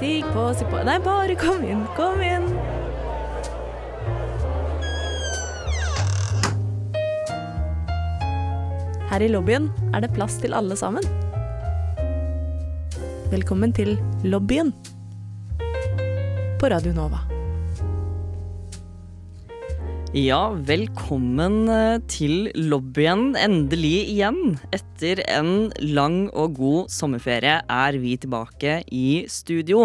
Stig på, si på Nei, bare kom inn, kom inn. Her i lobbyen er det plass til alle sammen. Velkommen til lobbyen på Radio Nova. Ja, velkommen eh, til lobbyen. Endelig igjen. Etter en lang og god sommerferie er vi tilbake i studio.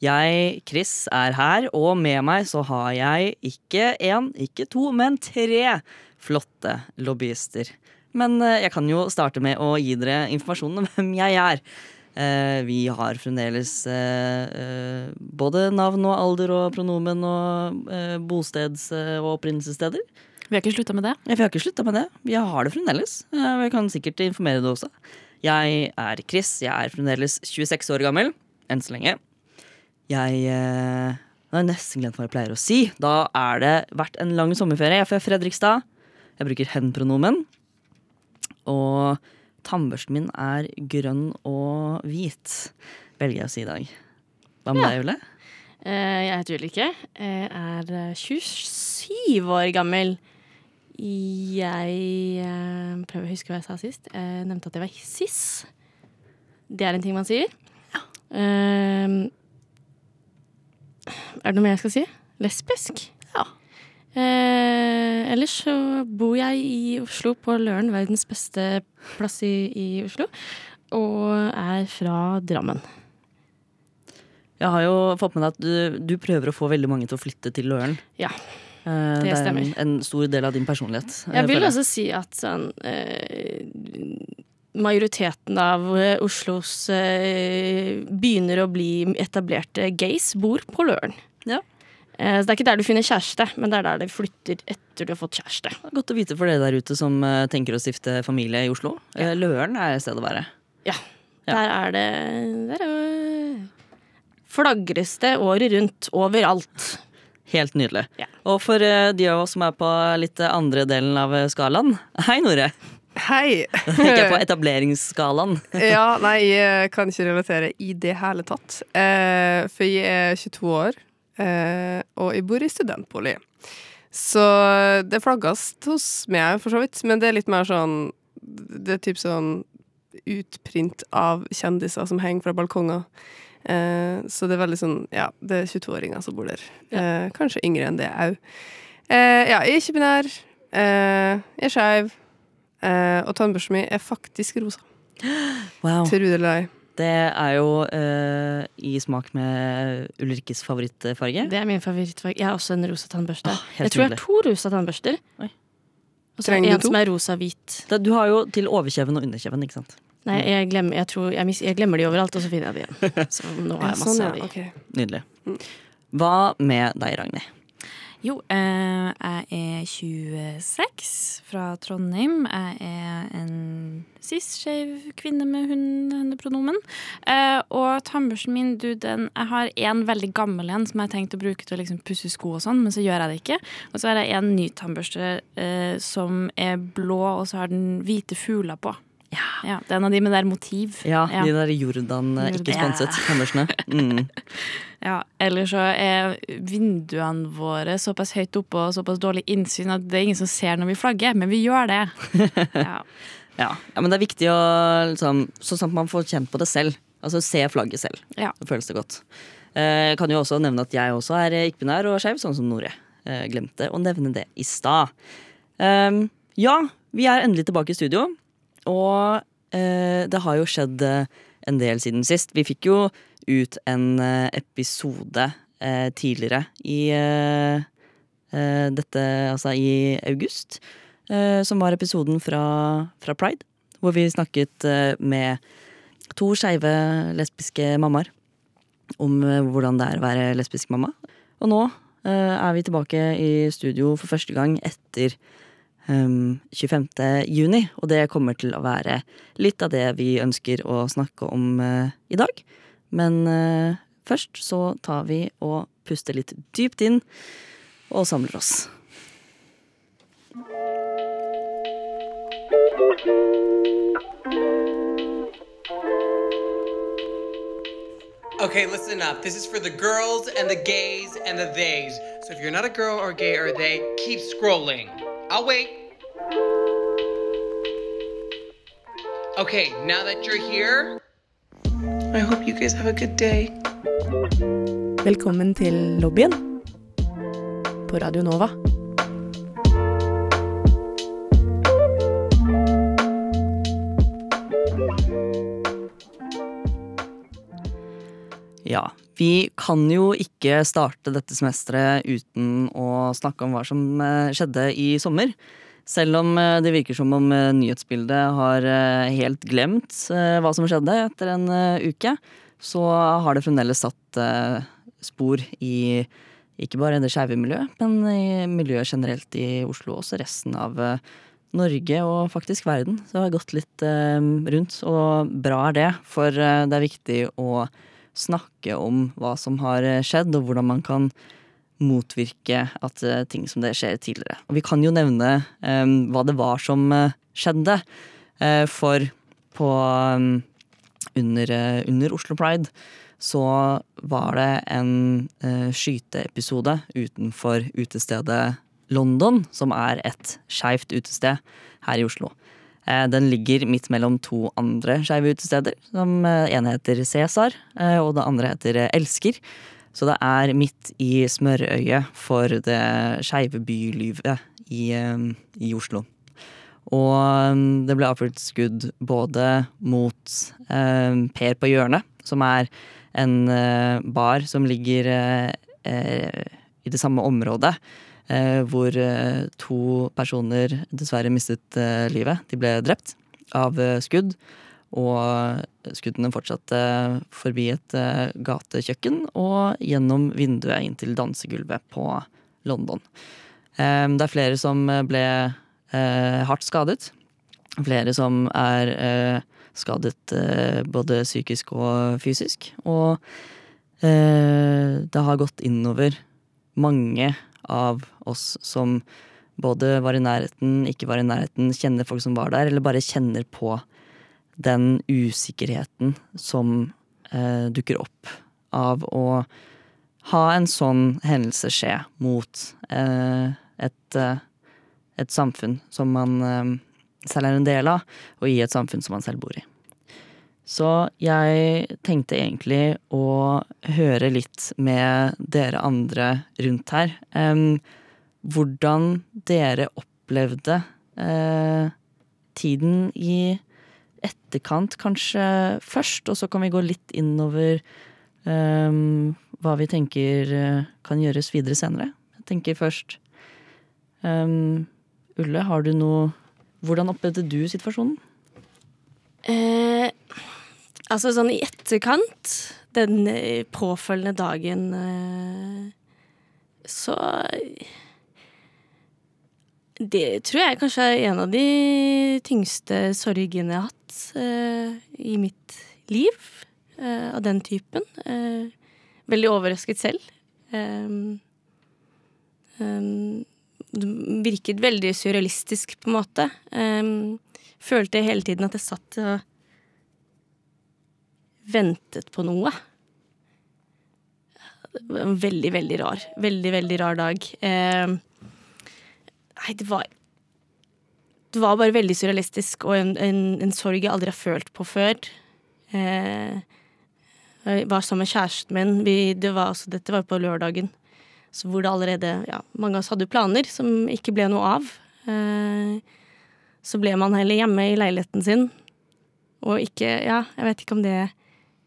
Jeg, Chris, er her, og med meg så har jeg ikke én, ikke to, men tre flotte lobbyister. Men eh, jeg kan jo starte med å gi dere informasjon om hvem jeg er. Eh, vi har fremdeles eh, eh, både navn og alder og pronomen og bosteds- og opprinnelsessteder. Vi har ikke slutta med det. Ja, Vi har ikke slutta med det. Vi har det fremdeles. Og jeg kan sikkert informere det også. Jeg er Chris. Jeg er fremdeles 26 år gammel. Enn så lenge. Jeg Nå har jeg nesten glemt hva jeg pleier å si. Da er det vært en lang sommerferie. Jeg er fra Fredrikstad. Jeg bruker hen-pronomen. Og tannbørsten min er grønn og hvit, velger jeg å si i dag. Hva med Ja. deg, Ulle? Uh, Jeg heter Ulrikke. Jeg er eh, 27 år gammel. Jeg uh, prøver å huske hva jeg sa sist. Jeg nevnte at jeg var cis. Det er en ting man sier. Eh, er det noe mer jeg skal si? Lesbisk? Eh, ellers så bor jeg i Oslo, på Løren, verdens beste plass i, i Oslo. Og er fra Drammen. Jeg har jo fått med deg at du, du prøver å få veldig mange til å flytte til Løren. Ja, Eh, det er en, en stor del av din personlighet. eh, Jeg vil også si at sånn eh, Majoriteten av eh, Oslos eh, begynner å bli etablerte gays, bor på Løren. Ja. Eh, så det er ikke der du finner kjæreste, men det er der de flytter etter du har fått kjæreste. Godt å vite for dere der ute som eh, tenker å stifte familie i Oslo. Ja. Løren er et sted å være. Ja. Ja. Der er det Der er flagres det året rundt, overalt. Helt nydelig. Ja. Og for eh, de av oss som er på litt eh, andre delen av eh, skalaen Hei, Nore. Hei! Ikke på etableringsskalaen. ja, nei, jeg kan ikke relatere i det hele tatt. Eh, for jeg er 22 år, eh, og jeg bor i studentbolig. Så det flagges hos meg, for så vidt. Men det er litt mer sånn Det er typ sånn utprint av kjendiser som henger fra balkonger. Eh, så det er veldig sånn Ja, det er 22-åringer som bor der. Eh, kanskje yngre enn det òg. Eh, ja, jeg er ikke binær. Eh, jeg er skeiv. Eh, og tannbørsten min er faktisk rosa. Wow. Tro det eller ei. Det er jo eh, i smak med Ulrikkes favorittfarge. Det er min favorittfarge. Jeg har også en rosa tannbørste. Åh, jeg tror jeg har to rosa tannbørster. Og så du en to? som er rosa-hvit. Du har jo til overkjeven og underkjeven, ikke sant? Nei, jeg glemmer, jeg, tror, jeg, mis, jeg glemmer de overalt, og så finner jeg de igjen. Så nå har jeg masse sånn, av de. Nydelig. Hva med deg, Ragnhild? Jo, eh, jeg er 26 fra Trondheim. Jeg er en cis-skeiv kvinne med hun-henne-pronomen. Eh, og tannbørsten min, du, den Jeg har en veldig gammel en som jeg har tenkt å bruke til å liksom pusse sko og sånn, men så gjør jeg det ikke. Og så har jeg en ny tannbørste eh, som er blå, og så har den hvite fugler på. Ja. Det er en av de med der motiv. Ja, de der Jordan eh, ikke Jordan. sponset tannbørstene. Mm. Ja, Eller så er vinduene våre såpass høyt oppe og såpass dårlig innsyn at det er ingen som ser når vi flagger, men vi gjør det. Ja. Ja. ja, men det er viktig å liksom, Sånn at man får kjent på det selv. Altså se flagget selv. Ja. Da føles det godt. Eh, Jeg kan jo også nevne at jeg også er eh, ikke-binær og skeiv, sånn som Nore. Jeg Glemte å nevne det i stad. Um, ja, vi er endelig tilbake i studio. Og eh, det har jo skjedd eh, en del siden sist. Vi fikk jo ut en eh, episode tidligere i dette Altså i august. som var episoden fra, fra Pride. Hvor vi snakket med to skeive lesbiske mammaer om hvordan det er å være lesbisk mamma. Og nå er vi tilbake i studio for første gang etter 25. juni. Og det kommer til å være litt av det vi ønsker å snakke om eh, i dag. Men eh, først så tar vi og puster litt dypt inn og samler oss. Okay, listen up. This is for the girls and the gays and the theys. So if you're not a girl or gay or they, keep scrolling. I'll wait. Okay, now that you're here, I hope you guys have a good day. Velkommen til lobbyen på Radio Nova. Ja, vi kan jo ikke starte dette semesteret uten å snakke om hva som eh, skjedde i sommer. Selv om eh, det virker som om eh, nyhetsbildet har eh, helt glemt hva som skjedde etter en uke, så har det fremdeles satt spor i ikke bare det skeive miljøet, men i miljøet generelt i Oslo, også resten av Norge og faktisk verden. Så det har gått litt rundt, og bra er det, for det er viktig å snakke om hva som har skjedd, og hvordan man kan motvirke at eh, ting som det skjer tidligere. Og vi kan jo nevne um, hva det var som eh, skjedde. Uh, for på um, under, under Oslo Pride så var det en uh, skyteepisode utenfor utestedet London, som er et skeivt utested her i Oslo. Den ligger midt mellom to andre skeive utesteder. Som ene heter Cæsar, og det andre heter Elsker. Så det er midt i smørøyet for det skeive bylivet i, eh, i Oslo. Og eh, det ble avfyrt skudd både mot eh, Per på hjørnet, som er en eh, bar som ligger eh, eh, i det samme området. Eh, hvor eh, to personer dessverre mistet livet. De ble drept av skudd. Og skuddene fortsatte forbi et eh, gatekjøkken og gjennom vinduet inn til dansegulvet på London. Eh, det er flere som ble eh, hardt skadet. Flere som er eh, skadet eh, både psykisk og fysisk. Og eh, det har gått innover mange av oss som både var i nærheten, ikke var i nærheten, kjenner folk som var der, eller bare kjenner på den usikkerheten som eh, dukker opp av å ha en sånn hendelse skje mot eh, et, eh, et samfunn som man eh, selv er en del av, og i et samfunn som man selv bor i. Så jeg tenkte egentlig å høre litt med dere andre rundt her. em, hvordan dere opplevde eh, tiden i etterkant, kanskje først, og så kan vi gå litt innover um, hva vi tenker eh, kan gjøres videre senere. Jeg tenker først um, Ulle, har du noe Hvordan opplevde du situasjonen? Eh, altså sånn i etterkant, den eh, påfølgende dagen, eh, så Det tror jeg kanskje er en av de tyngste sorgene jeg har hatt eh, i mitt liv. eh, av den typen. Eh, veldig overrasket selv. Um, um, det virket veldig surrealistisk, på en måte. Um, følte hele tiden at jeg satt og ventet på noe. Det var en veldig, veldig rar. Veldig, veldig rar dag. Um, nei, det var Det var bare veldig surrealistisk, og en, en, en sorg jeg aldri har følt på før. Eh, jeg var sammen med kjæresten min. Vi, det var, altså, dette var på lørdagen. Så hvor det allerede ja, Mange av oss hadde planer som ikke ble noe av. Eh, så ble man heller hjemme i leiligheten sin. Og ikke Ja, jeg vet ikke om det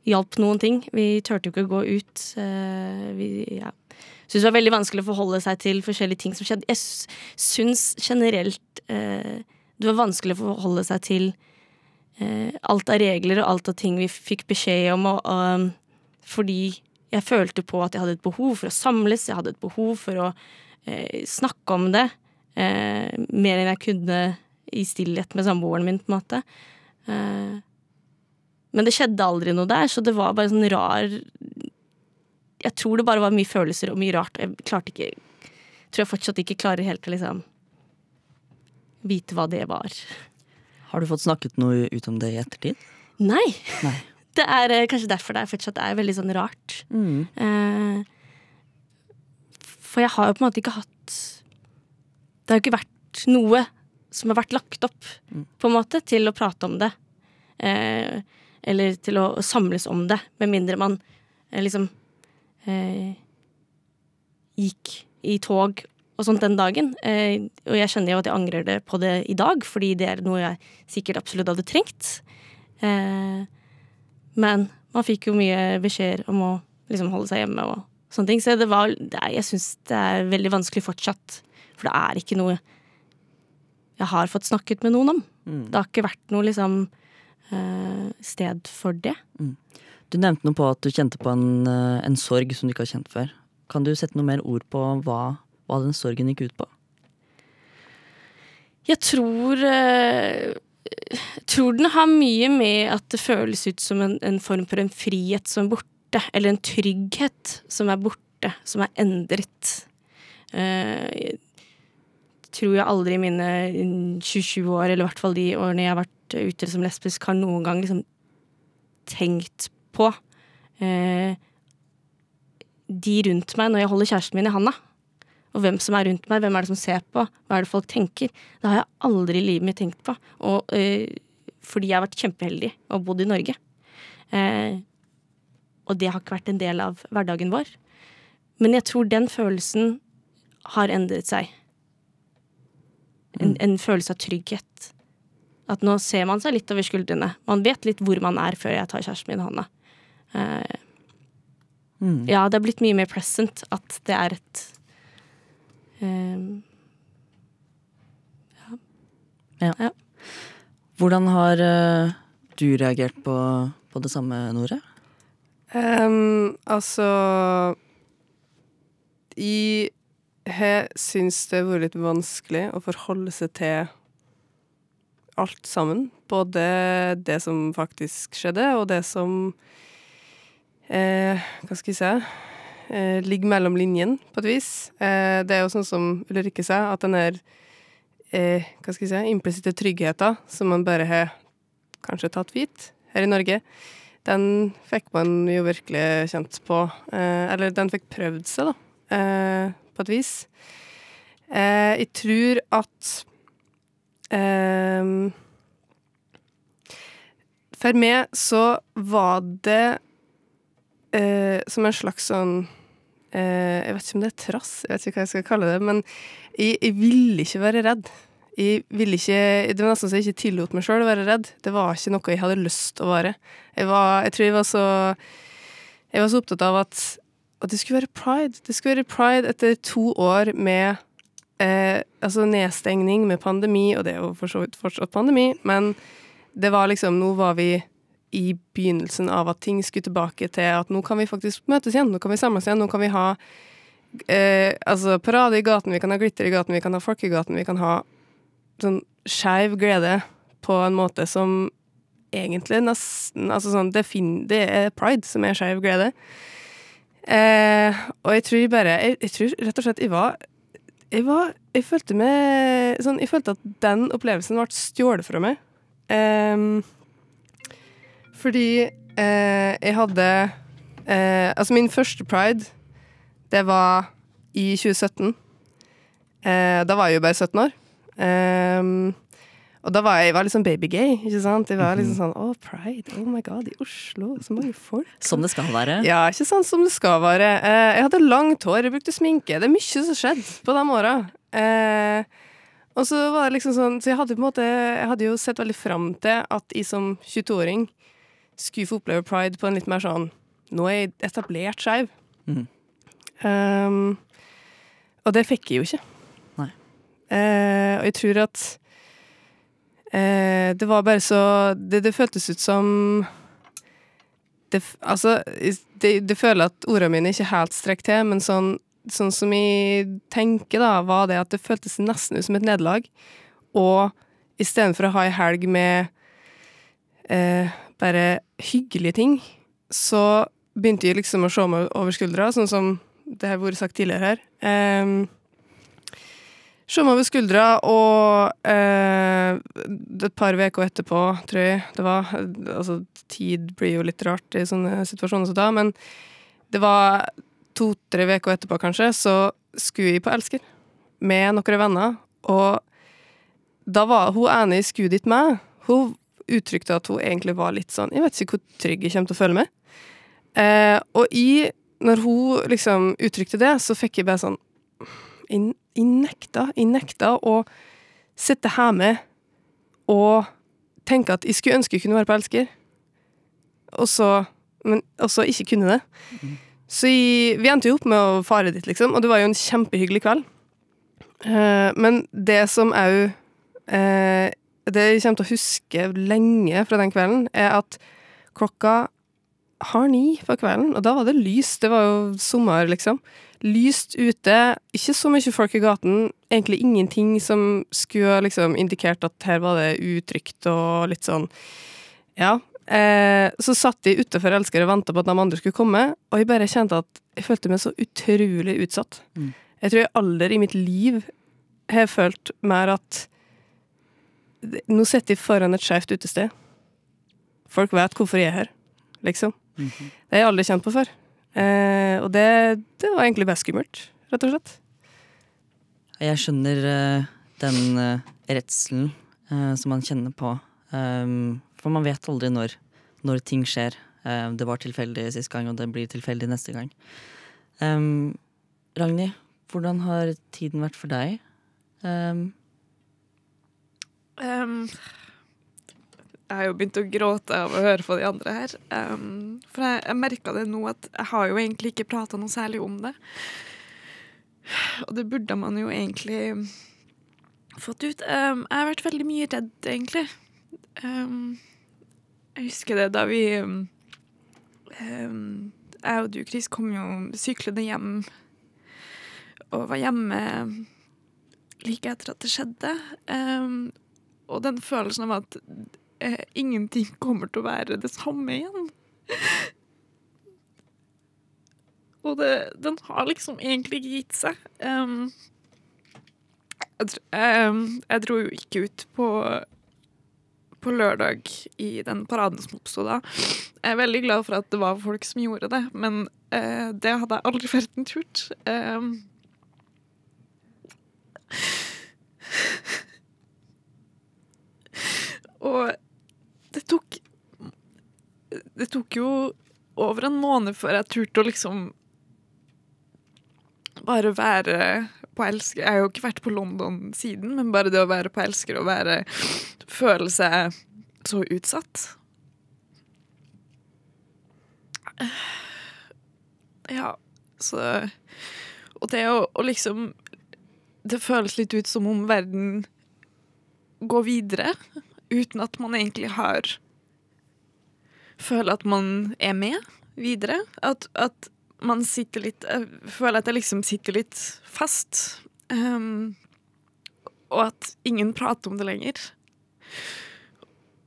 hjalp noen ting. Vi turte jo ikke å gå ut. Eh, vi ja. Syntes det var veldig vanskelig å forholde seg til forskjellige ting som skjedde. Jeg syns generelt eh, det var vanskelig å forholde seg til eh, alt av regler og alt av ting vi fikk beskjed om, og, og, fordi jeg følte på at jeg hadde et behov for å samles, jeg hadde et behov for å eh, snakke om det eh, mer enn jeg kunne i stillhet med samboeren min, på en måte. Eh, men det skjedde aldri noe der, så det var bare sånn rar Jeg tror det bare var mye følelser og mye rart, jeg klarte ikke Tror jeg fortsatt ikke klarer helt å liksom vite hva det var. Har du fått snakket noe ut om det i ettertid? Nei. Nei. det er eh, kanskje derfor det er fortsatt er veldig sånn rart. Mm. Eh, for jeg har jo på en måte ikke hatt Det har jo ikke vært noe som har vært lagt opp på en måte til å prate om det. Eh, eller til å samles om det, med mindre man eh, liksom eh, gikk i tog og sånt den dagen. Eh, og jeg kjenner jo at jeg angrer det på det i dag, fordi det er noe jeg sikkert absolutt hadde trengt. Eh, men man fikk jo mye beskjeder om å liksom holde seg hjemme og sånne ting. Så det var, det er, jeg syns det er veldig vanskelig fortsatt. For det er ikke noe jeg har fått snakket med noen om. Det har ikke vært noe liksom eh, sted for det. Du nevnte noe på at du kjente på en, eh, en sorg som du ikke har kjent før. Kan du sette noe mer ord på hva, hva den sorgen gikk ut på? Jeg tror eh, jeg tror den har mye med at det føles ut som en, en form for en frihet som er borte, eller en trygghet som er borte, som er endret. Eh, jeg tror jeg aldri i mine 27 år, eller i hvert fall de årene jeg har vært ute som lesbisk, har noen gang liksom tenkt på eh, de rundt meg når jeg holder kjæresten min i handa. Og hvem som er rundt meg, hvem er det som ser på, hva er det folk tenker. Det har jeg aldri i livet mitt tenkt på. Og, eh, fordi jeg har vært kjempeheldig og bodd i Norge. Eh, og det har ikke vært en del av hverdagen vår. Men jeg tror den følelsen har endret seg. En, en følelse av trygghet. At nå ser man seg litt over skuldrene. Man vet litt hvor man er før jeg tar kjæresten min i hånda. Eh, Mm. ja, det er blitt mye mer present at det er et eh, Hvordan har uh, du reagert på, på det samme, Nore? Um, altså Jeg har syns det har vært litt vanskelig å forholde seg til alt sammen. Både det som faktisk skjedde, og det som eh, Hva skal jeg si eh, ligger mellom linjen, på et vis. Eh, det er jo sånn som Ulrikke sa, at den der eh, hva skal jeg si, implisitte tryggheten som man bare har kanskje tatt for gitt her i Norge, den fikk man jo virkelig kjent på. Eh, eller den fikk prøvd seg, da, eh, på et vis. Eh, jeg tror at For meg så var det eh, som en slags sånn eh, Jeg vet ikke om det er trass, jeg vet ikke hva jeg skal kalle det, men jeg, jeg ville ikke være redd. Jeg ville ikke, det var nesten så jeg ikke tillot meg sjøl å være redd. Det var ikke noe jeg hadde lyst til å være. Jeg, var, jeg tror jeg var så Jeg var så opptatt av at, at det skulle være pride. Det skulle være pride etter to år med eh, altså nedstengning med pandemi, og det er jo for så vidt fortsatt pandemi, men det var liksom Nå var vi i begynnelsen av at ting skulle tilbake til at nå kan vi faktisk møtes igjen, nå kan vi samles igjen, nå kan vi ha eh, altså parade i gaten, vi kan ha glitter i gaten, vi kan ha folk i gaten, vi kan ha sånn skeiv glede på en måte som egentlig nesten Altså sånn, det, fin, det er pride som er skeiv glede. Eh, og jeg tror bare jeg, jeg tror rett og slett jeg var Jeg var Jeg følte meg sånn Jeg følte at den opplevelsen ble stjålet fra meg. Eh, fordi eh, jeg hadde eh, Altså, min første pride, det var i 2017. Eh, da var jeg jo bare 17 år. Ehm, og da var jeg, jeg var liksom babygay, ikke sant? Jeg var liksom sånn Å, pride, oh my god, i Oslo, så mange folk. Som det skal være. Ja, ikke sant, som det skal være. Eh, jeg hadde langt hår, jeg brukte sminke. Det er mye som skjedde på de åra. Eh, og så var det liksom sånn Så jeg hadde på en måte Jeg hadde jo sett veldig fram til at jeg som 22-åring skulle få oppleve pride på en litt mer sånn Nå er jeg etablert skeiv. Mm. Um, og det fikk jeg jo ikke. Nei. Uh, og jeg tror at uh, det var bare så Det, det føltes ut som det, altså, det, det føler at ordene mine ikke helt strekker til, men sånn, sånn som jeg tenker, da, var det at det føltes nesten ut som et nederlag. Og istedenfor å ha ei helg med eh, bare hyggelige ting, så begynte jeg liksom å se meg over skuldra, sånn som det har vært sagt tidligere her. Eh, se meg over skuldra, og eh, et par uker etterpå, tror jeg det var Altså, tid blir jo litt rart i sånne situasjoner som da, men det var to-tre uker etterpå, kanskje, så skulle jeg på Elsker med noen venner, og da var hun ene jeg skulle dit med, hun uttrykte at hun egentlig var litt sånn Jeg vet ikke hvor trygg jeg kommer til å føle meg. Eh, og jeg, når hun liksom uttrykte det, så fikk jeg bare sånn Jeg, jeg nekta. Jeg nekta å sitte her med og tenke at jeg skulle ønske jeg kunne være på Elsker, og så Men også ikke kunne det. Så jeg, vi endte jo opp med å fare dit, liksom, og det var jo en kjempehyggelig kveld. Eh, men det som òg eh, Det jeg kommer til å huske lenge fra den kvelden, er at klokka har ni på kvelden, og da var det lyst. Det var jo sommer, liksom. Lyst ute, ikke så mye folk i gaten. Egentlig ingenting som skulle liksom indikert at her var det utrygt og litt sånn Ja. Eh, så satt de utafor Elsker og venta på at de andre skulle komme, og jeg bare kjente at jeg følte meg så utrolig utsatt. Mm. Jeg tror jeg aldri i mitt liv har følt mer at Nå sitter jeg foran et skeivt utested. Folk vet hvorfor jeg er her, liksom. Mhm. Det har jeg aldri kjent på før. Eh, og det, det var egentlig bare skummelt, rett og slett. Jeg skjønner eh, den uh, redselen eh, som man kjenner på. Um, for man vet aldri når, når ting skjer. Det var tilfeldig sist gang, og det blir tilfeldig neste gang. Um, Ragnhild, hvordan har tiden vært for deg? Um, Um, jeg har jo begynt å gråte av å høre på de andre her. Um, for jeg, jeg merka det nå at jeg har jo egentlig ikke prata noe særlig om det. Og det burde man jo egentlig fått ut. Um, jeg har vært veldig mye redd, egentlig. Um, jeg husker det da vi Jeg og du, Chris, kom jo syklende hjem og var hjemme like etter at det skjedde. Um, og den følelsen av at eh, ingenting kommer til å være det samme igjen. Og det, den har liksom egentlig ikke gitt seg. Um, jeg, um, jeg dro jo ikke ut på, på lørdag i den paraden som oppsto da. Jeg er veldig glad for at det var folk som gjorde det, men uh, det hadde jeg aldri verden turt. Um, Og det tok Det tok jo over en måned før jeg turte å liksom bare være på Elsker Jeg har jo ikke vært på London siden, men bare det å være på Elsker og være Føle seg så utsatt. Ja, så Og det å, å liksom Det føles litt ut som om verden går videre uten at man egentlig har Føler at man er med videre. At, at man sitter litt Jeg føler at jeg liksom sitter litt fast. Um, og at ingen prater om det lenger.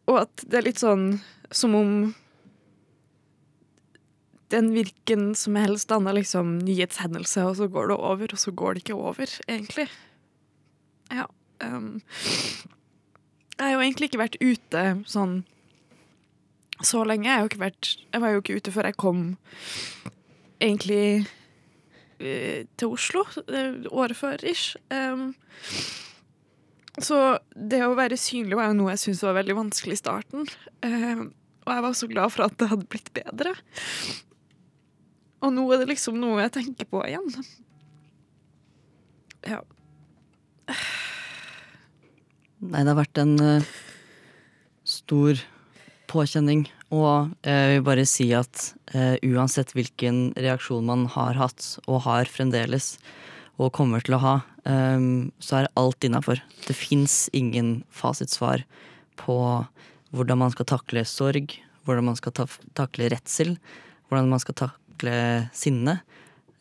Og at det er litt sånn som om den virken som helst danner liksom nyhetshendelse, og så går det over, og så går det ikke over, egentlig. Ja. Um, jeg har jo egentlig ikke vært ute sånn så lenge. Jeg, jo vært, jeg var jo ikke ute før jeg kom egentlig uh, til Oslo Uh, året før ish. Um, så det å være synlig var jo noe jeg syntes var veldig vanskelig i starten. Uh, og jeg var så glad for at det hadde blitt bedre. Og nå er det liksom noe jeg tenker på igjen. Ja. Nei, det har vært en uh, stor påkjenning. Og eh, jeg vil bare si at uh, uansett hvilken reaksjon man har hatt, og har fremdeles, og kommer til å ha, um, så er alt innafor. Det fins ingen fasitsvar på hvordan man skal takle sorg, hvordan man skal ta takle redsel, hvordan man skal takle sinne.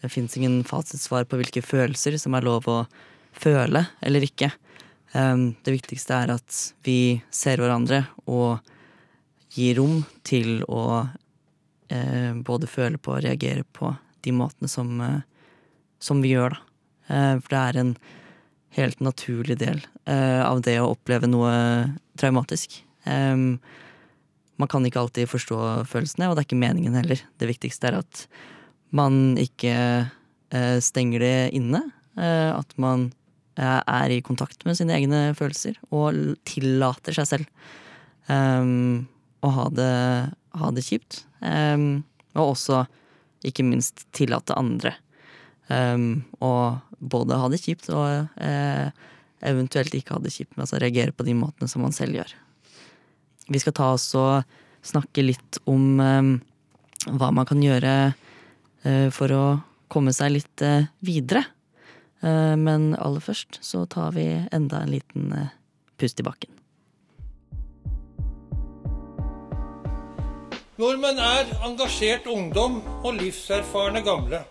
Det fins ingen fasitsvar på hvilke følelser som er lov å føle eller ikke. Det viktigste er at vi ser hverandre og gir rom til å eh, både føle på og reagere på de måtene som, eh, som vi gjør, da. Eh, for det er en helt naturlig del av det å oppleve noe traumatisk. Man kan ikke alltid forstå følelsene, og det er ikke meningen heller. Det viktigste er at man ikke stenger det inne. at man er i kontakt med sine egne følelser og tillater seg selv um, å ha det, ha det kjipt. Um, og også, ikke minst, tillate andre um, å både ha det kjipt og uh, eventuelt ikke ha det kjipt, men altså reagere på de måtene som man selv gjør. Vi skal ta oss og snakke litt om hva man kan gjøre uh, for å komme seg litt uh, videre. Eh, men aller først så tar vi enda en liten eh, pust i bakken. Nordmenn er engasjert ungdom og livserfarne gamle.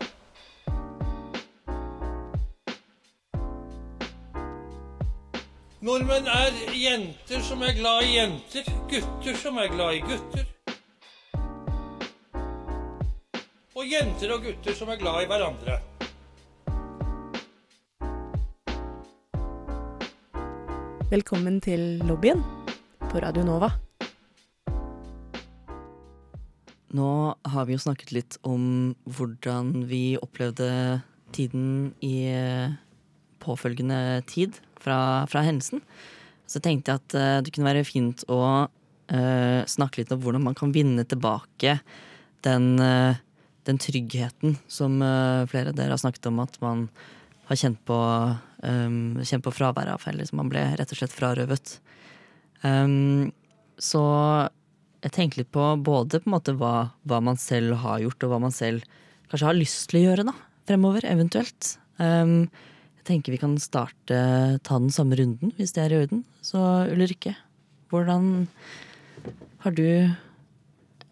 Nordmenn er jenter som er glad i jenter, gutter som er glad i gutter. Og jenter og gutter som er glad i hverandre. Velkommen til lobbyen på Radio Nova. Nå har vi jo snakket litt om hvordan vi opplevde tiden i eh, påfølgende tid fra, fra hendelsen. Så tenkte jeg at eh, det kunne være fint å uh, snakke litt om hvordan man kan vinne tilbake den, uh, den tryggheten som uh, flere av dere har snakket om at man har kjent på, um, kjenne på fraværet av, eller man ble rett og slett frarøvet. Um, så jeg tenker litt på både på en måte hva, hva man selv har gjort, og hva man selv kanskje har lyst til å gjøre da, fremover, eventuelt. Um, jeg tenker vi kan starte, ta den samme runden, hvis det er i orden. Så Ulrikke, hvordan har du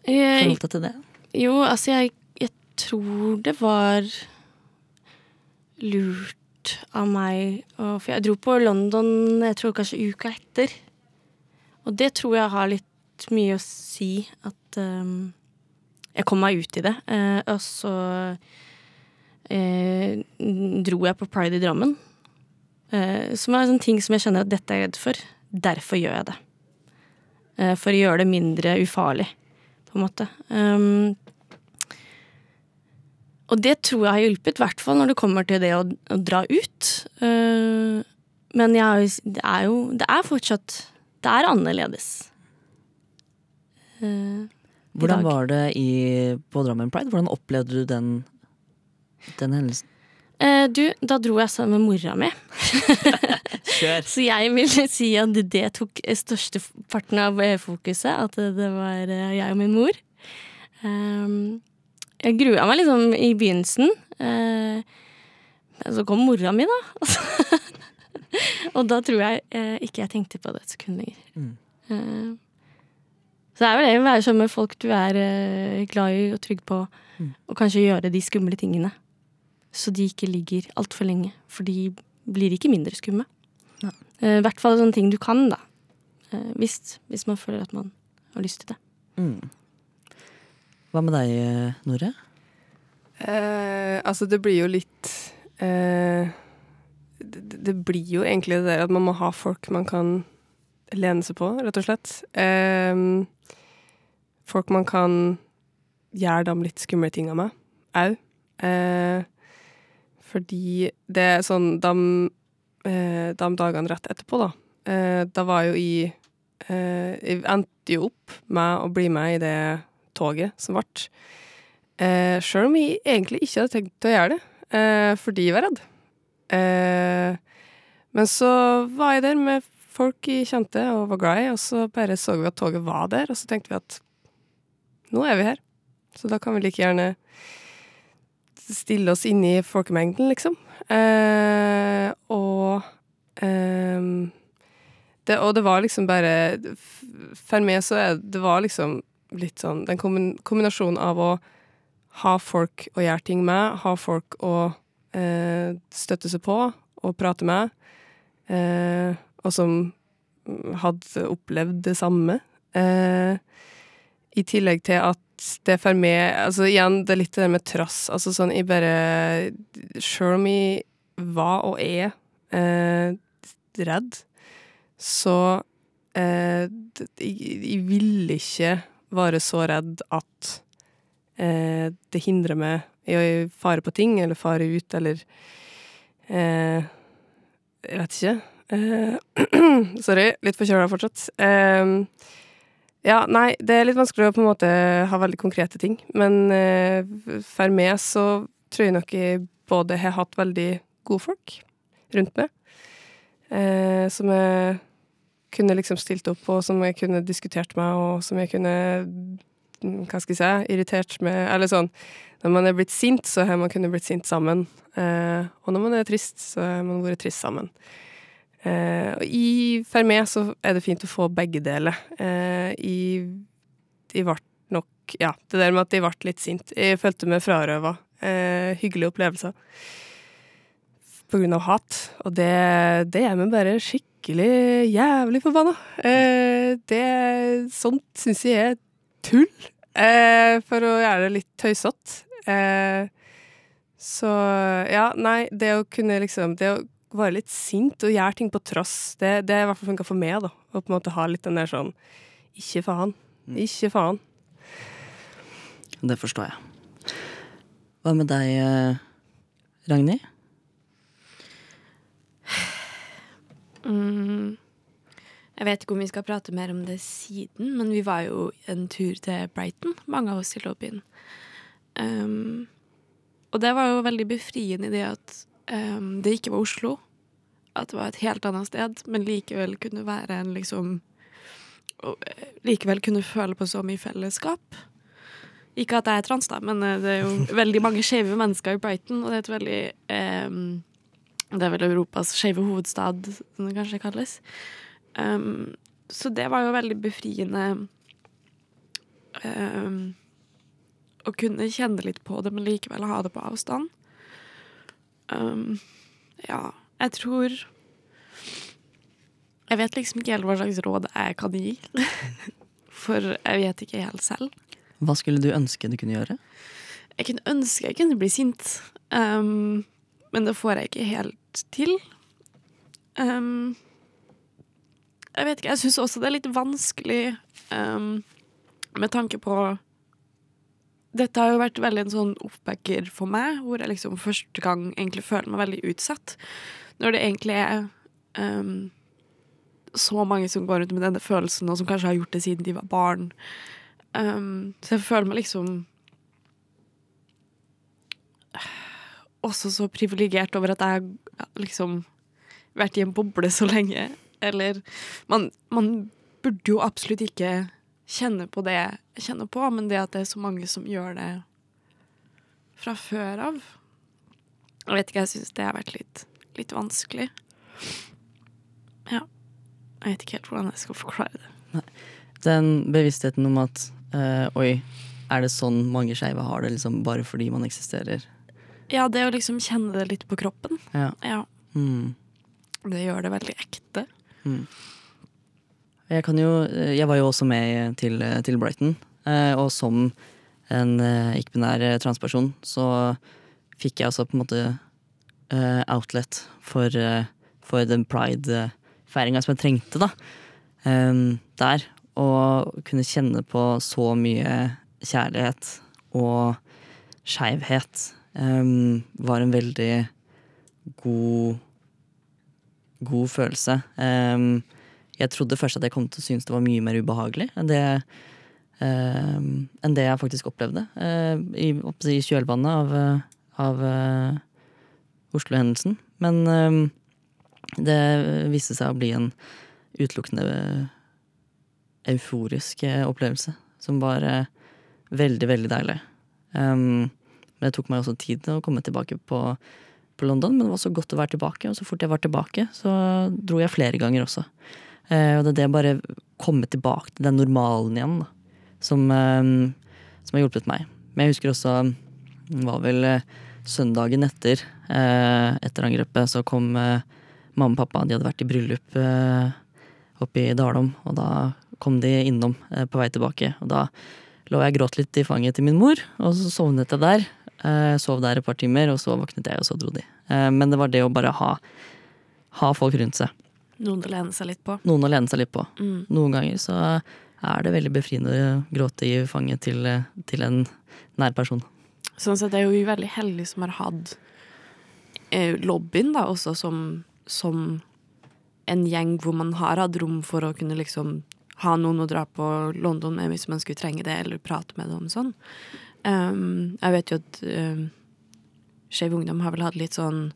forholdt deg til det? jo, altså, jeg, jeg tror det var lurt av meg For jeg dro på London jeg tror kanskje uka etter. Og det tror jeg har litt mye å si at um, jeg kom meg ut i det. Uh, og så uh, dro jeg på Pride i Drammen. Uh, som er en ting som jeg kjenner at dette er jeg redd for. Derfor gjør jeg det. For å gjøre det mindre ufarlig, på en måte. Um, og det tror jeg har hjulpet, i hvert fall når det kommer til det å, å dra ut. Uh, men jeg, har det er jo Det er fortsatt Det er annerledes. Uh, Hvordan var det i, på Drammen Pride? Hvordan opplevde du den, den hendelsen? Uh, du, da dro jeg sammen med mora mi. Så jeg vil si at det tok største parten av fokuset. At det var jeg og min mor. Um, jeg grua meg liksom i begynnelsen. eh, så kom mora mi, da. og da tror jeg eh, ikke jeg tenkte på det et sekund lenger. Mm. Eh, så det er vel det å være sammen med folk du er eh, glad i og trygg på, Mm. og kanskje gjøre de skumle tingene. Så de ikke ligger altfor lenge, for de blir ikke mindre skumme. I Eh, I hvert fall sånne ting du kan, da. Eh, hvis, hvis man føler at man har lyst til det. Mm. Hva med deg, Nore? Eh, altså, det blir jo litt eh, det, det blir jo egentlig det der at man må ha folk man kan lene seg på, rett og slett. Eh, folk man kan gjøre de litt skumle tinga med au. Eh, fordi det er sånn De, eh, de dagene rett etterpå, da, eh, da var jo i Jeg endte jo opp med å bli med i det toget som ble. Eh, Sjøl om jeg egentlig ikke hadde tenkt å gjøre det, eh, fordi jeg var redd. Eh, men så var jeg der med folk jeg kjente og var glad i, og så bare så vi at toget var der, og så tenkte vi at nå er vi her. Så da kan vi like gjerne stille oss inn i folkemengden, liksom. Eh, og eh, det, Og det var liksom bare For meg så er det var liksom litt sånn den kombinasjonen av å ha folk å gjøre ting med, ha folk å eh, støtte seg på og prate med, eh, og som hadde opplevd det samme. Eh, I tillegg til at det for meg Altså igjen, det er litt det der med trass. Altså sånn, jeg bare Sjøl om jeg var og er eh, redd, så eh, jeg, jeg vil ikke være så redd at eh, det hindrer meg i å fare på ting, eller fare ut, eller eh, Jeg vet ikke. Eh, sorry, litt forkjøla fortsatt. Eh, ja, nei, det er litt vanskelig å på en måte ha veldig konkrete ting. Men eh, for meg så tror jeg nok jeg både har hatt veldig gode folk rundt meg, eh, som jeg kunne liksom stilt opp på, som jeg kunne diskutert med, og som jeg kunne mm, hva skal jeg si, irritert med Eller sånn Når man er blitt sint, så har man kunnet blitt sint sammen. Eh, og når man er trist, så har man vært trist sammen. Eh, og i, for meg så er det fint å få begge deler. Eh, i, i ble nok Ja, det der med at jeg ble litt sint. Jeg følte meg frarøva eh, hyggelige opplevelser på grunn av hat. Og det, det er vi bare skikkelig jævlig forbanna. Eh, det Sånt syns jeg er tull, eh, for å gjøre det litt tøysete. Eh, så ja, nei, det å kunne liksom Det å være litt sint og gjøre ting på tross, det, det er i hvert fall funka for meg, da. Å på en måte ha litt den der sånn Ikke faen. Ikke faen. Det forstår jeg. Hva med deg, eh, Ragnhild? Mm. Jeg vet ikke om vi skal prate mer om det siden, men vi var jo en tur til Brighton, mange av oss i lobbyen. Um, og det var jo veldig befriende i det at um, det ikke var Oslo. At det var et helt annet sted, men likevel kunne være en liksom eh, Likevel kunne føle på så mye fellesskap. Ikke at jeg er trans, da, men eh, det er jo veldig mange skeive mennesker i Brighton, og det er et veldig um, det er vel Europas skeive hovedstad, som det kanskje kalles. Um, så det var jo veldig befriende um, å kunne kjenne litt på det, men likevel ha det på avstand. Um, ja, jeg tror Jeg vet liksom ikke helt hva slags råd jeg kan gi. For jeg vet ikke helt selv. Hva skulle du ønske du kunne gjøre? Jeg kunne ønske jeg kunne bli sint, um, men det får jeg ikke helt til. Um, jeg vet ikke, jeg syns også det er litt vanskelig um, med tanke på Dette har jo vært veldig en sånn oppbacker for meg, hvor jeg liksom første gang egentlig føler meg veldig utsatt. Når det egentlig er um, så mange som går rundt med denne følelsen, og som kanskje har gjort det siden de var barn. Um, så jeg føler meg liksom også så privilegert over at jeg har liksom vært i en boble så lenge. Eller man, man burde jo absolutt ikke kjenne på det jeg kjenner på, men det at det er så mange som gjør det fra før av Jeg vet ikke, jeg syns det har vært litt, litt vanskelig. Ja. Jeg vet ikke helt hvordan jeg skal forklare det. Den bevisstheten om at øh, oi, er det sånn mange skeive har det liksom bare fordi man eksisterer? Ja, det å liksom kjenne det litt på kroppen. Ja. Ja, Mm. det gjør det veldig ekte. Jeg kan jo eh, Jeg var jo også med til, til Brighton, eh, og som en eh, ikke-binær transperson så fikk jeg også på en måte eh, outlet for, for den pride-feiringa som jeg trengte, da. Der. Og kunne kjenne på så mye kjærlighet og skeivhet em, var en veldig god god følelse. Um, jeg trodde først at jeg kom til å synes det var mye mer ubehagelig enn det, um, enn det jeg faktisk opplevde eh, i, i kjølvannet av, eh, av uh, Oslo-hendelsen. Men um, det viste seg å bli en utelukkende euforisk opplevelse, som var veldig, veldig deilig. Em, men det tok meg også tid å komme tilbake på på London, men det var så godt å være tilbake. Og så fort jeg var tilbake, så dro jeg flere ganger også. Eh, og det er det å bare komme tilbake til den normalen igjen, da, som, eh, som har hjulpet meg. Men jeg husker også, det var vel eh, søndagen etter, eh, etter angrepet, så kom eh, mamma og pappa, de hadde vært i bryllup eh, oppe i Dalom, og da kom de innom på vei tilbake. Og da lå jeg og gråt litt i fanget til min mor, og så sovnet jeg der. Eh, sov der et par timer, og så våknet jeg, og så dro de. Eh, men det var det å bare ha, ha folk rundt seg. Noen å lene seg litt på. Noen å lene seg litt på. Mm. Noen ganger så er det veldig befriende å gråte i fanget til, eh, til en nær person. Sånn sett er jo vi veldig heldige som har hatt lobbyen da, også som, som en gjeng hvor man har hatt rom for å kunne liksom ha noen å dra på London med hvis man skulle trenge det, eller prate med det om sånn. Um, jeg vet jo at um, Skeiv Ungdom har vel hatt litt sånn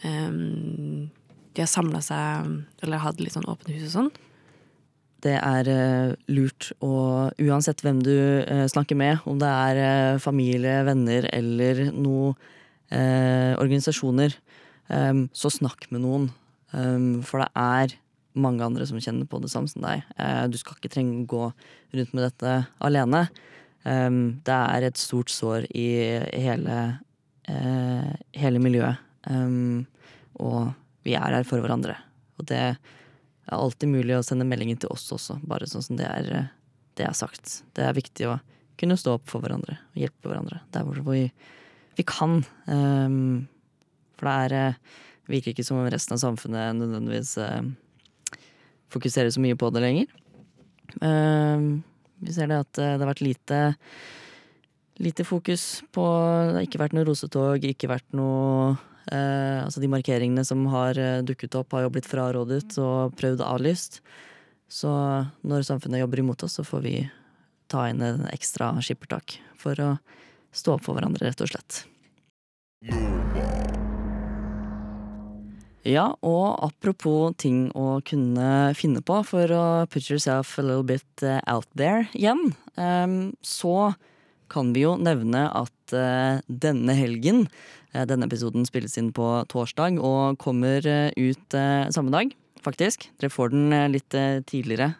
um, De har samla seg, eller hatt litt sånn åpne hus og sånn. Det er uh, lurt å uansett hvem du uh, snakker med, om det er uh, familie, venner eller noen organisasjoner, um, så snakk med noen. For det er mange andre som kjenner på det samme som deg. Du skal ikke trenge å gå rundt med dette alene. Em, det er et stort sår i hele, uh, hele miljøet. Um, og vi er her for hverandre. Og det er alltid mulig å sende meldinger til oss også, bare sånn som det er, det er sagt. Det er viktig å kunne stå opp for hverandre og hjelpe hverandre der hvor vi, vi kan. Um, for det er, eh, virker ikke som om resten av samfunnet nødvendigvis uh, fokuserer så mye på det lenger. Um, vi ser det at eh, det har vært lite Lite fokus på Det har ikke vært noe rosetog, ikke vært noe Eh, altså De markeringene som har eh, dukket opp, har jo blitt frarådet og prøvd avlyst. Så når samfunnet jobber imot oss, så får vi ta inn en ekstra skippertak for å stå opp for hverandre, rett og slett. Ja, og apropos ting å kunne finne på for å put yourself a little bit eh, out there igjen, så kan vi jo nevne at eh, denne helgen eh, Denne episoden spilles inn på torsdag og kommer ut samme dag, faktisk. Dere får den litt tidligere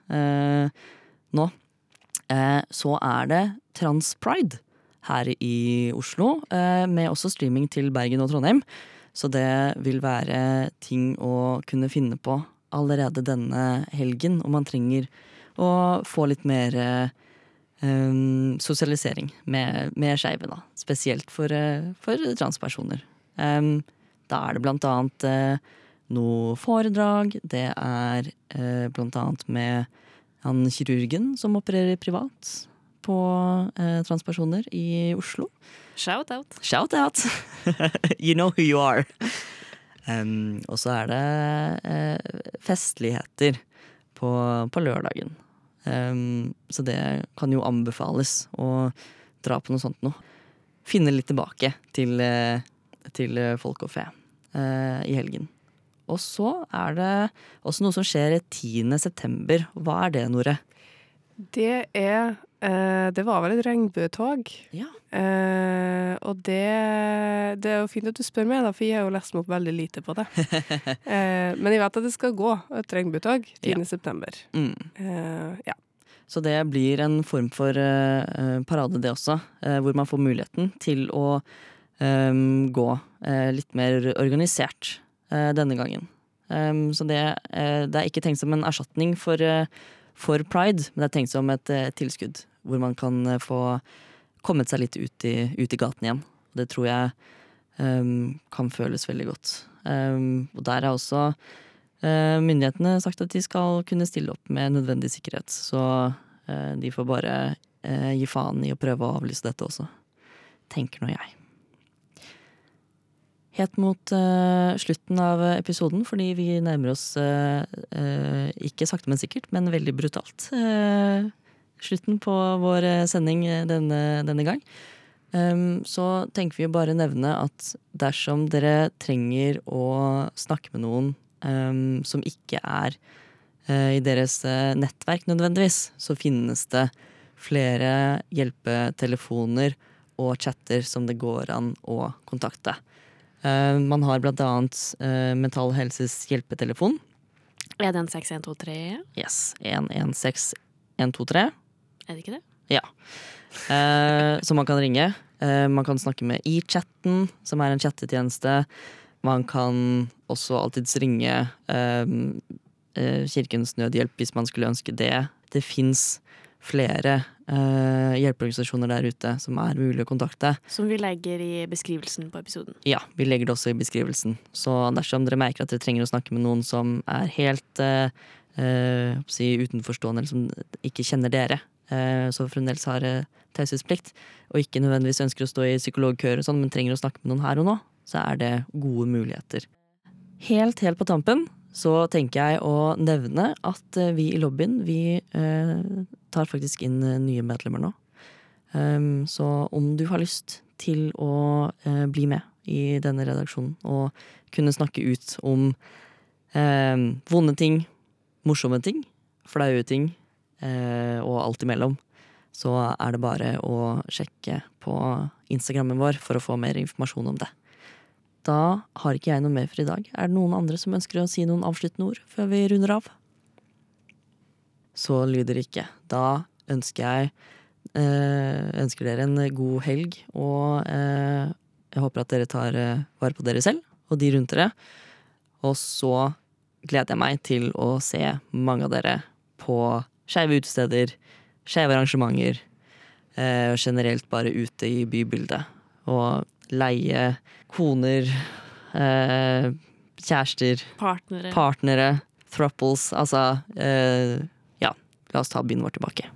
nå. Så er det Transpride her i Oslo, med også streaming til Bergen og Trondheim. Så det vil være ting å kunne finne på allerede denne helgen, og man trenger å få litt mer um, sosialisering med, med skeive, da. Spesielt for, eh, for transpersoner. Um, da er det blant annet eh, noe foredrag, det er eh, blant annet med han kirurgen som opererer privat på eh, transpersoner i Oslo. Shout out. Shout out! you know who you are. Um, og så er det eh, festligheter på, på lørdagen. Um, så det kan jo anbefales å dra på noe sånt nå. Finne litt tilbake til, eh, til folk og fe uh, i helgen. Og så er det også noe som skjer 10. september. Hva er det, Nore? Det er Det var vel et regnbuetog. Ja. Eh, og det, det er jo fint at du spør meg, da, for jeg har jo lest meg opp veldig lite på det. eh, men jeg vet at det skal gå et regnbuetog 10. Ja. september. Mm. Eh, ja. Så det blir en form for eh, eh, parade, det også. eh, hvor man får muligheten til å eh, gå eh, litt mer organisert eh, denne gangen. Så det, eh, det er ikke tenkt som en erstatning for, eh, for pride, men det er tenkt som et eh, tilskudd. Hvor man kan eh, få kommet seg litt ut i, ut i gaten igjen. Det tror jeg um, kan føles veldig godt. Um, og der er også uh, myndighetene sagt at de skal kunne stille opp med nødvendig sikkerhet. Så uh, de får bare uh, gi faen i å prøve å avlyse dette også. Tenker nå jeg. Helt mot slutten av episoden, fordi vi nærmer oss ikke sakte, men sikkert, men veldig brutalt. eh, slutten på vår eh, sending eh, denne, denne gang. Um, så tenker vi å bare nevne at dersom dere trenger å snakke med noen um, som ikke er uh, i deres nettverk nødvendigvis, så finnes det flere hjelpetelefoner og chatter som det går an å kontakte. Eh, man har blant annet eh, Mental Helses hjelpetelefon. Er det en 6123? Yes, 116123. Er det ikke det? Ja. Eh, så man kan ringe. Eh, man kan snakke med iChatten, som er en chattetjeneste. Man kan også alltids ringe eh, eh, Kirkens Nødhjelp hvis man skulle ønske det. Det fins flere eh, hjelpeorganisasjoner der ute som er mulig å kontakte. Som vi legger i beskrivelsen på episoden. Ja, vi legger det også i beskrivelsen. Så dersom dere merker at dere trenger å snakke med noen som er helt eh, eh, si utenforstående, eller som ikke kjenner dere, eh, så fremdeles har eh, taushetsplikt, og ikke nødvendigvis ønsker å stå i psykologkøer og sånn, men trenger å snakke med noen her og nå, så er det gode muligheter. Helt, helt på tampen så tenker jeg å nevne at eh, vi i lobbyen, vi eh, tar faktisk inn nye medlemmer nå. Um, så om du har lyst til å eh, bli med i denne redaksjonen og kunne snakke ut om eh, vonde ting, morsomme ting, flaue ting og alt imellom, så er det bare å sjekke på Instagrammen vår for å få mer informasjon om det. Da har ikke jeg noe mer for i dag. Er det noen andre som ønsker å si noen avsluttende ord før vi runder av? Så lyder det ikke. Da ønsker jeg eh, ønsker dere en god helg, og eh, jeg håper at dere tar eh, vare på dere selv og de rundt dere. Og så gleder jeg meg til å se mange av dere på skeive utesteder, skeive arrangementer, eh, generelt bare ute i bybildet. Og leie koner, eh, kjærester, Partnere. partnere, throuples. Altså, eh, ja, la oss ta byen vår tilbake.